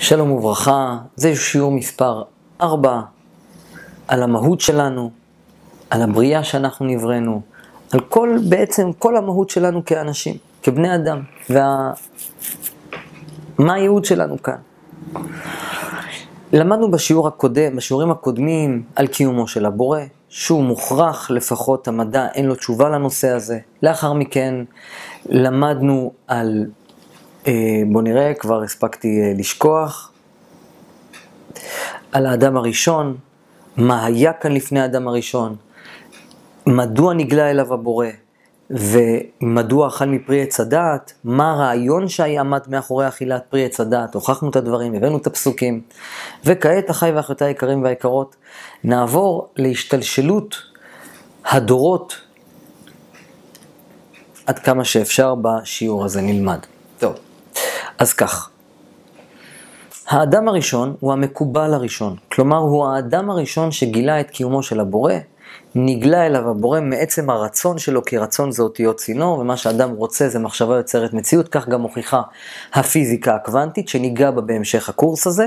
שלום וברכה, זה שיעור מספר 4 על המהות שלנו, על הבריאה שאנחנו נבראנו, על כל, בעצם כל המהות שלנו כאנשים, כבני אדם, ומה וה... הייעוד שלנו כאן. למדנו בשיעור הקודם, בשיעורים הקודמים, על קיומו של הבורא, שהוא מוכרח, לפחות המדע אין לו תשובה לנושא הזה. לאחר מכן למדנו על בואו נראה, כבר הספקתי אה, לשכוח. על האדם הראשון, מה היה כאן לפני האדם הראשון, מדוע נגלה אליו הבורא, ומדוע אכל מפרי עץ הדעת, מה הרעיון שהיה עמד מאחורי אכילת פרי עץ הדעת, הוכחנו את הדברים, הבאנו את הפסוקים, וכעת אחיי ואחיותיי היקרים והיקרות, נעבור להשתלשלות הדורות עד כמה שאפשר בשיעור הזה נלמד. אז כך, האדם הראשון הוא המקובל הראשון, כלומר הוא האדם הראשון שגילה את קיומו של הבורא, נגלה אליו הבורא מעצם הרצון שלו, כי רצון זה אותיות צינור, ומה שאדם רוצה זה מחשבה יוצרת מציאות, כך גם מוכיחה הפיזיקה הקוונטית, שניגע בה בהמשך הקורס הזה.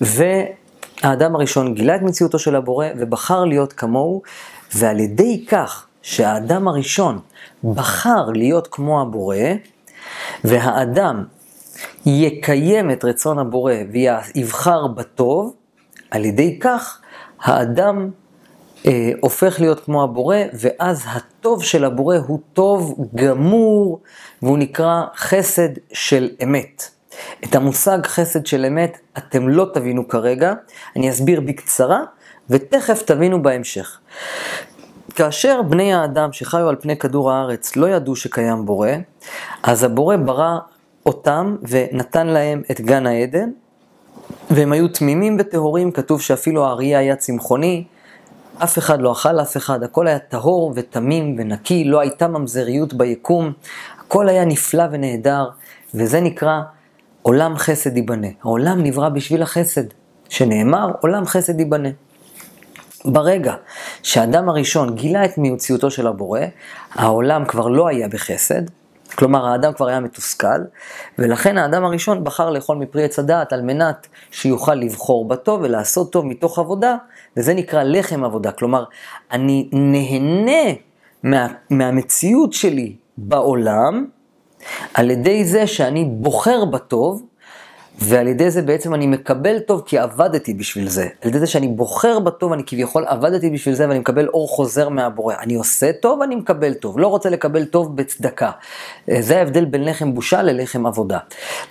והאדם הראשון גילה את מציאותו של הבורא ובחר להיות כמוהו, ועל ידי כך שהאדם הראשון בחר להיות כמו הבורא, והאדם יקיים את רצון הבורא ויבחר בטוב, על ידי כך האדם אה, הופך להיות כמו הבורא, ואז הטוב של הבורא הוא טוב גמור, והוא נקרא חסד של אמת. את המושג חסד של אמת אתם לא תבינו כרגע, אני אסביר בקצרה, ותכף תבינו בהמשך. כאשר בני האדם שחיו על פני כדור הארץ לא ידעו שקיים בורא, אז הבורא ברא אותם ונתן להם את גן העדן, והם היו תמימים וטהורים, כתוב שאפילו האריה היה צמחוני, אף אחד לא אכל אף אחד, הכל היה טהור ותמים ונקי, לא הייתה ממזריות ביקום, הכל היה נפלא ונהדר, וזה נקרא עולם חסד ייבנה. העולם נברא בשביל החסד, שנאמר עולם חסד ייבנה. ברגע שהאדם הראשון גילה את מציאותו של הבורא, העולם כבר לא היה בחסד, כלומר האדם כבר היה מתוסכל, ולכן האדם הראשון בחר לאכול מפרי עץ הדעת על מנת שיוכל לבחור בטוב ולעשות טוב מתוך עבודה, וזה נקרא לחם עבודה. כלומר, אני נהנה מה, מהמציאות שלי בעולם, על ידי זה שאני בוחר בטוב, ועל ידי זה בעצם אני מקבל טוב כי עבדתי בשביל זה. על ידי זה שאני בוחר בטוב, אני כביכול עבדתי בשביל זה ואני מקבל אור חוזר מהבורא. אני עושה טוב, אני מקבל טוב. לא רוצה לקבל טוב בצדקה. אה, זה ההבדל בין לחם בושה ללחם עבודה.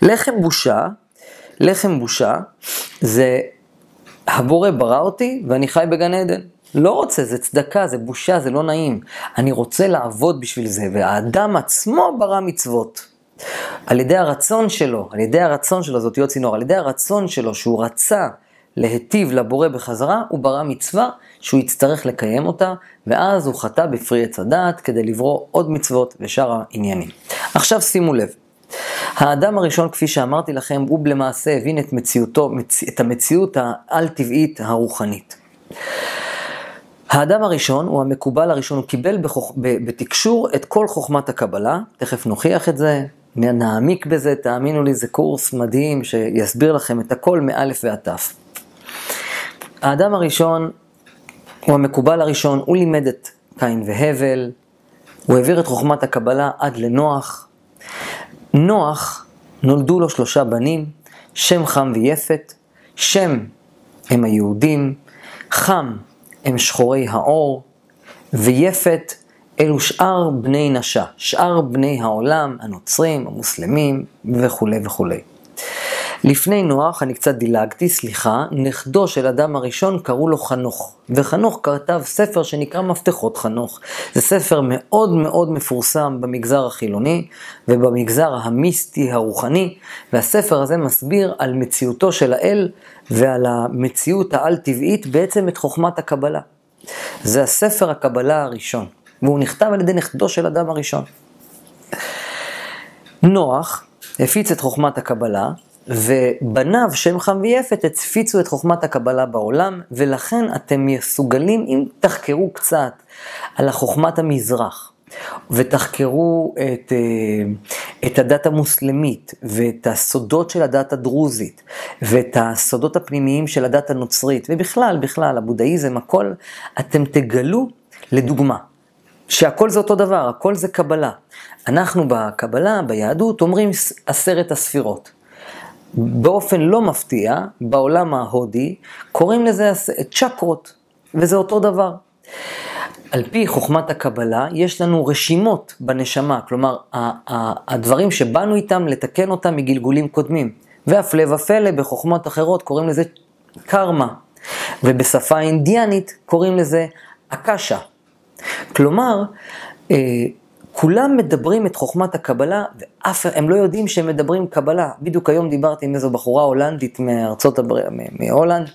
לחם בושה, לחם בושה זה הבורא ברא אותי ואני חי בגן עדן. לא רוצה, זה צדקה, זה בושה, זה לא נעים. אני רוצה לעבוד בשביל זה, והאדם עצמו ברא מצוות. על ידי הרצון שלו, על ידי הרצון שלו, זאת להיות צינור, על ידי הרצון שלו שהוא רצה להיטיב לבורא בחזרה, הוא ברא מצווה שהוא יצטרך לקיים אותה, ואז הוא חטא בפרי עץ הדעת כדי לברוא עוד מצוות ושאר העניינים. עכשיו שימו לב, האדם הראשון, כפי שאמרתי לכם, הוא למעשה הבין את מציאותו, את המציאות העל-טבעית הרוחנית. האדם הראשון, הוא המקובל הראשון, הוא קיבל בחוכ... בתקשור את כל חוכמת הקבלה, תכף נוכיח את זה, נעמיק בזה, תאמינו לי, זה קורס מדהים שיסביר לכם את הכל מאלף ועד תף. האדם הראשון הוא המקובל הראשון, הוא לימד את קין והבל, הוא העביר את חוכמת הקבלה עד לנוח. נוח, נולדו לו שלושה בנים, שם חם ויפת, שם הם היהודים, חם הם שחורי האור, ויפת אלו שאר בני נשה, שאר בני העולם, הנוצרים, המוסלמים וכולי וכולי. לפני נוח, אני קצת דילגתי, סליחה, נכדו של אדם הראשון קראו לו חנוך. וחנוך כתב ספר שנקרא מפתחות חנוך. זה ספר מאוד מאוד מפורסם במגזר החילוני ובמגזר המיסטי הרוחני, והספר הזה מסביר על מציאותו של האל ועל המציאות העל-טבעית, בעצם את חוכמת הקבלה. זה הספר הקבלה הראשון. והוא נכתב על ידי נכדו של אדם הראשון. נוח הפיץ את חוכמת הקבלה, ובניו שם חם ויפת הפיצו את חוכמת הקבלה בעולם, ולכן אתם מסוגלים, אם תחקרו קצת על החוכמת המזרח, ותחקרו את, אה, את הדת המוסלמית ואת הסודות של הדת הדרוזית ואת הסודות הפנימיים של הדת הנוצרית ובכלל, בכלל, הבודהיזם, הכל, אתם תגלו, לדוגמה, שהכל זה אותו דבר, הכל זה קבלה. אנחנו בקבלה, ביהדות, אומרים עשרת הספירות. באופן לא מפתיע, בעולם ההודי, קוראים לזה צ'קרות, וזה אותו דבר. על פי חוכמת הקבלה, יש לנו רשימות בנשמה, כלומר, הדברים שבאנו איתם, לתקן אותם מגלגולים קודמים. והפלא ופלא, בחוכמות אחרות קוראים לזה קרמה, ובשפה האינדיאנית קוראים לזה אקשה. כלומר, אה, כולם מדברים את חוכמת הקבלה, ואף הם לא יודעים שהם מדברים קבלה. בדיוק היום דיברתי עם איזו בחורה הולנדית מארצות הברית, מהולנד,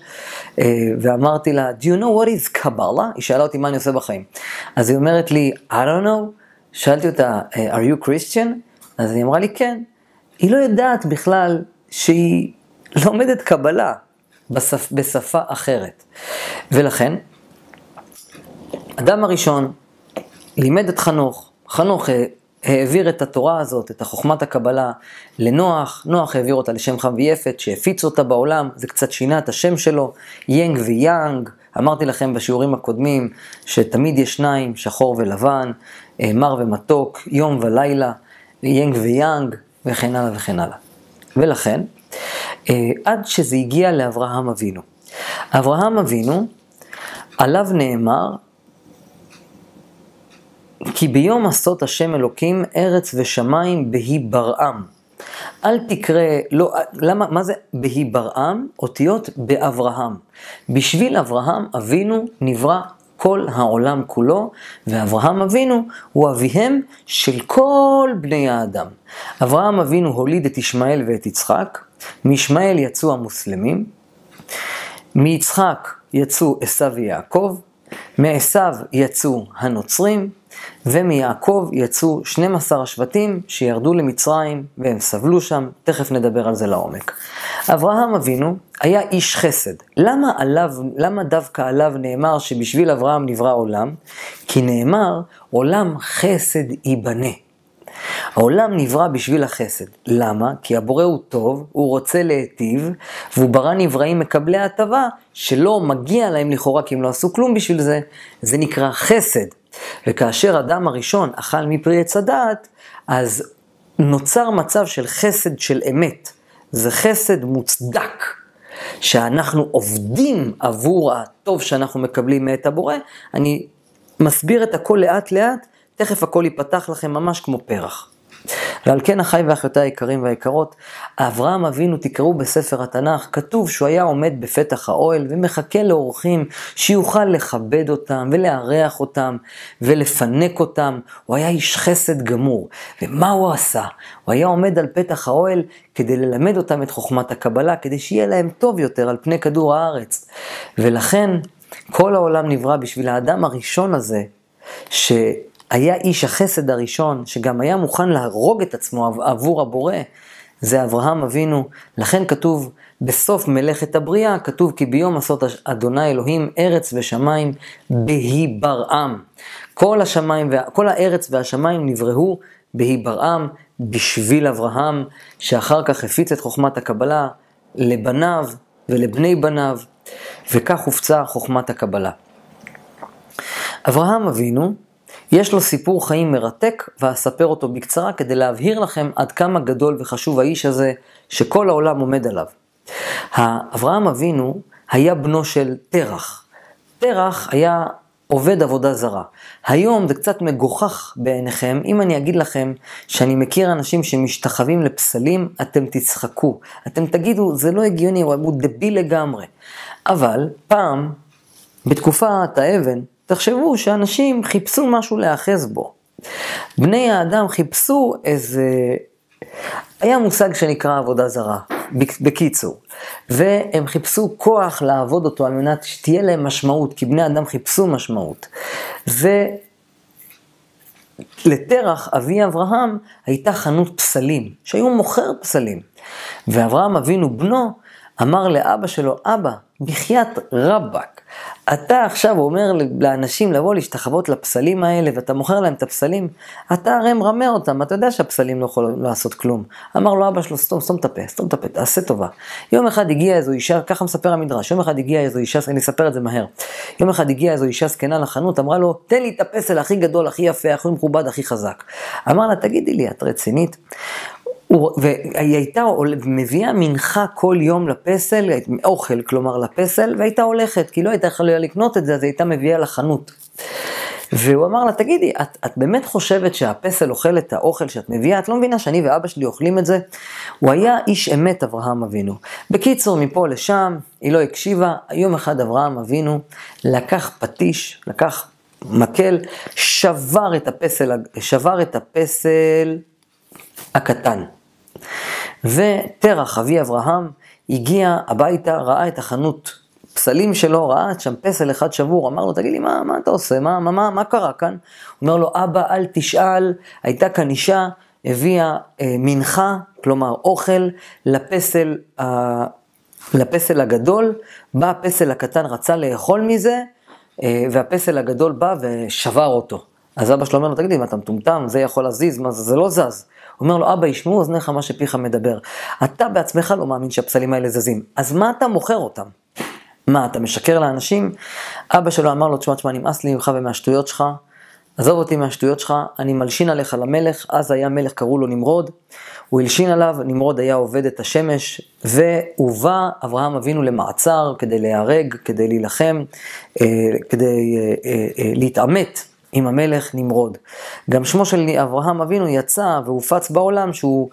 אה, ואמרתי לה, do you know what is קבלה? היא שאלה אותי מה אני עושה בחיים. אז היא אומרת לי, I don't know. שאלתי אותה, are you Christian? אז היא אמרה לי, כן. היא לא יודעת בכלל שהיא לומדת קבלה בשפ, בשפה אחרת. ולכן, אדם הראשון לימד את חנוך, חנוך העביר את התורה הזאת, את החוכמת הקבלה, לנוח, נוח העביר אותה לשם חם ויפת, שהפיץ אותה בעולם, זה קצת שינה את השם שלו, יין ויאנג, אמרתי לכם בשיעורים הקודמים, שתמיד יש שניים, שחור ולבן, אה, מר ומתוק, יום ולילה, יין ויאנג, וכן הלאה וכן הלאה. ולכן, אה, עד שזה הגיע לאברהם אבינו. אברהם אבינו, עליו נאמר, כי ביום עשות השם אלוקים ארץ ושמיים בהי ברעם. אל תקרא, לא, למה, מה זה בהי ברעם? אותיות באברהם. בשביל אברהם אבינו נברא כל העולם כולו, ואברהם אבינו הוא אביהם של כל בני האדם. אברהם אבינו הוליד את ישמעאל ואת יצחק, מישמעאל יצאו המוסלמים, מיצחק יצאו עשו ויעקב, מעשו יצאו הנוצרים, ומיעקב יצאו 12 השבטים שירדו למצרים והם סבלו שם, תכף נדבר על זה לעומק. אברהם אבינו היה איש חסד. למה, עליו, למה דווקא עליו נאמר שבשביל אברהם נברא עולם? כי נאמר עולם חסד ייבנה. העולם נברא בשביל החסד. למה? כי הבורא הוא טוב, הוא רוצה להיטיב, והוא ברא נבראים מקבלי הטבה, שלא מגיע להם לכאורה כי הם לא עשו כלום בשביל זה. זה נקרא חסד. וכאשר אדם הראשון אכל מפרי עץ הדעת, אז נוצר מצב של חסד של אמת. זה חסד מוצדק, שאנחנו עובדים עבור הטוב שאנחנו מקבלים מאת הבורא. אני מסביר את הכל לאט לאט, תכף הכל ייפתח לכם ממש כמו פרח. ועל כן אחי ואחיותיי היקרים והיקרות, אברהם אבינו תקראו בספר התנ"ך, כתוב שהוא היה עומד בפתח האוהל ומחכה לאורחים שיוכל לכבד אותם ולארח אותם ולפנק אותם. הוא היה איש חסד גמור. ומה הוא עשה? הוא היה עומד על פתח האוהל כדי ללמד אותם את חוכמת הקבלה, כדי שיהיה להם טוב יותר על פני כדור הארץ. ולכן כל העולם נברא בשביל האדם הראשון הזה, ש... היה איש החסד הראשון, שגם היה מוכן להרוג את עצמו עבור הבורא, זה אברהם אבינו. לכן כתוב בסוף מלאכת הבריאה, כתוב כי ביום עשות אדוני אלוהים ארץ ושמיים בהיברעם. כל השמיים, כל הארץ והשמיים נבראו בהיברעם בשביל אברהם, שאחר כך הפיץ את חוכמת הקבלה לבניו ולבני בניו, וכך הופצה חוכמת הקבלה. אברהם אבינו, יש לו סיפור חיים מרתק, ואספר אותו בקצרה כדי להבהיר לכם עד כמה גדול וחשוב האיש הזה, שכל העולם עומד עליו. אברהם אבינו היה בנו של תרח. תרח היה עובד עבודה זרה. היום זה קצת מגוחך בעיניכם, אם אני אגיד לכם שאני מכיר אנשים שמשתחווים לפסלים, אתם תצחקו. אתם תגידו, זה לא הגיוני, הוא דביל לגמרי. אבל פעם, בתקופת האבן, תחשבו שאנשים חיפשו משהו להאחז בו. בני האדם חיפשו איזה... היה מושג שנקרא עבודה זרה, בקיצור. והם חיפשו כוח לעבוד אותו על מנת שתהיה להם משמעות, כי בני אדם חיפשו משמעות. ולתרח, אבי אברהם, הייתה חנות פסלים, שהיו מוכר פסלים. ואברהם אבינו בנו, אמר לאבא שלו, אבא, בחייאת רבאק, אתה עכשיו אומר לאנשים לבוא להשתחוות לפסלים האלה ואתה מוכר להם את הפסלים, אתה הרי מרמה אותם, אתה יודע שהפסלים לא יכולים לעשות כלום. אמר לו אבא שלו, סתום, סתום את הפה, סתום את הפה, תעשה טובה. יום אחד הגיעה איזו אישה, ככה מספר המדרש, יום אחד הגיעה איזו אישה, אני אספר את זה מהר. יום אחד הגיעה איזו אישה זקנה לחנות, אמרה לו, תן לי את הפסל הכי גדול, הכי יפה, הכי מכובד, הכי חזק. אמר לה, תגידי לי, את רצינית? והיא הייתה מביאה מנחה כל יום לפסל, אוכל כלומר לפסל, והייתה הולכת, כי לא הייתה יכולה לקנות את זה, אז היא הייתה מביאה לחנות. והוא אמר לה, תגידי, את, את באמת חושבת שהפסל אוכל את האוכל שאת מביאה? את לא מבינה שאני ואבא שלי אוכלים את זה? הוא היה איש אמת, אברהם אבינו. בקיצור, מפה לשם, היא לא הקשיבה, יום אחד אברהם אבינו לקח פטיש, לקח מקל, שבר את הפסל, שבר את הפסל הקטן. ותרח, אבי אברהם, הגיע הביתה, ראה את החנות פסלים שלו, ראה שם פסל אחד שבור, אמר לו, תגיד לי, מה, מה אתה עושה? מה, מה, מה, מה קרה כאן? הוא אומר לו, אבא, אל תשאל, הייתה כאן אישה, הביאה אה, מנחה, כלומר אוכל, לפסל, אה, לפסל הגדול, בא הפסל הקטן, רצה לאכול מזה, אה, והפסל הגדול בא ושבר אותו. אז אבא שלו אומר לו, תגיד לי, מה אתה מטומטם? זה יכול להזיז? מה זה? זה לא זז. אומר לו, אבא, ישמעו אוזניך מה שפיך מדבר. אתה בעצמך לא מאמין שהפסלים האלה זזים, אז מה אתה מוכר אותם? מה, אתה משקר לאנשים? אבא שלו אמר לו, תשמע, תשמע, נמאס לי ממך ומהשטויות שלך, עזוב אותי מהשטויות שלך, אני מלשין עליך למלך, אז היה מלך, קראו לו נמרוד, הוא הלשין עליו, נמרוד היה עובד את השמש, והובא אברהם אבינו למעצר כדי להיהרג, כדי להילחם, אה, כדי אה, אה, להתעמת עם המלך נמרוד. גם שמו של אברהם אבינו יצא והופץ בעולם שהוא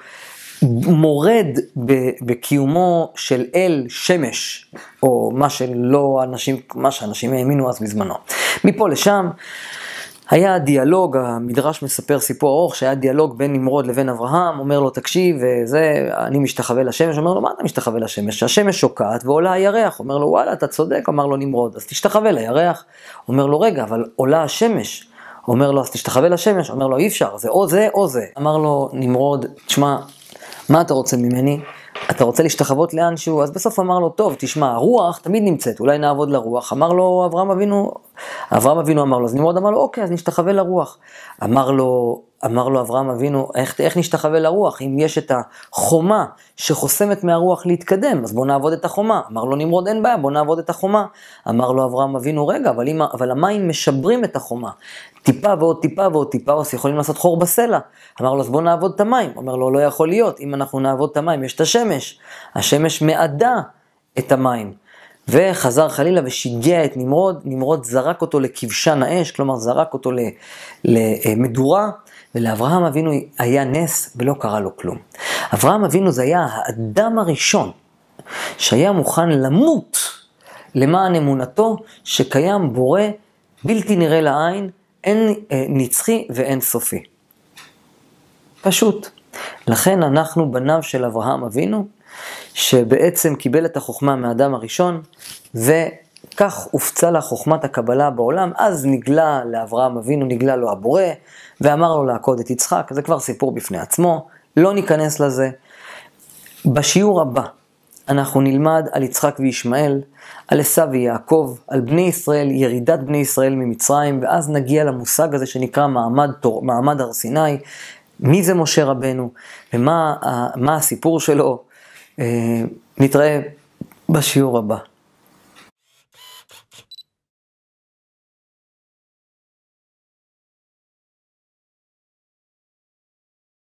מורד בקיומו של אל שמש, או מה שלא אנשים, מה שאנשים האמינו אז בזמנו. מפה לשם היה דיאלוג, המדרש מספר סיפור ארוך, שהיה דיאלוג בין נמרוד לבין אברהם, אומר לו תקשיב, זה, אני משתחווה לשמש, אומר לו מה אתה משתחווה לשמש? השמש שוקעת ועולה הירח, אומר לו וואלה אתה צודק, אמר לו נמרוד, אז תשתחווה לירח, אומר לו רגע אבל עולה השמש, אומר לו אז תשתחווה לשמש, אומר לו אי אפשר, זה או זה או זה, אמר לו נמרוד, תשמע, מה אתה רוצה ממני? אתה רוצה להשתחוות לאנשהו? אז בסוף אמר לו, טוב, תשמע, הרוח תמיד נמצאת, אולי נעבוד לרוח. אמר לו אברהם אבינו, אברהם אבינו אמר לו, אז נמרוד אמר לו, אוקיי, אז נשתחווה לרוח. אמר לו, אמר לו אברהם אבינו, איך, איך נשתחווה לרוח? אם יש את החומה שחוסמת מהרוח להתקדם, אז בוא נעבוד את החומה. אמר לו נמרוד, אין בעיה, בוא נעבוד את החומה. אמר לו אברהם אבינו, רגע, אבל, אם, אבל המים משברים את החומה. טיפה ועוד טיפה ועוד טיפה, אז יכולים לעשות חור בסלע. אמר לו, אז בוא נעבוד את המים. אומר לו, לא יכול להיות, אם אנחנו נעבוד את המים, יש את השמש. השמש מעדה את המים. וחזר חלילה ושיגע את נמרוד, נמרוד זרק אותו לכבשן האש, כלומר זרק אותו למדורה, ולאברהם אבינו היה נס ולא קרה לו כלום. אברהם אבינו זה היה האדם הראשון שהיה מוכן למות למען אמונתו שקיים בורא בלתי נראה לעין, אין אה, נצחי ואין סופי. פשוט. לכן אנחנו בניו של אברהם אבינו, שבעצם קיבל את החוכמה מהאדם הראשון, וכך הופצה לה חוכמת הקבלה בעולם, אז נגלה לאברהם אבינו, נגלה לו הבורא, ואמר לו לעקוד את יצחק, זה כבר סיפור בפני עצמו, לא ניכנס לזה. בשיעור הבא אנחנו נלמד על יצחק וישמעאל, על עשיו ויעקב, על בני ישראל, ירידת בני ישראל ממצרים, ואז נגיע למושג הזה שנקרא מעמד, מעמד הר סיני, מי זה משה רבנו, ומה הסיפור שלו. אה, נתראה בשיעור הבא.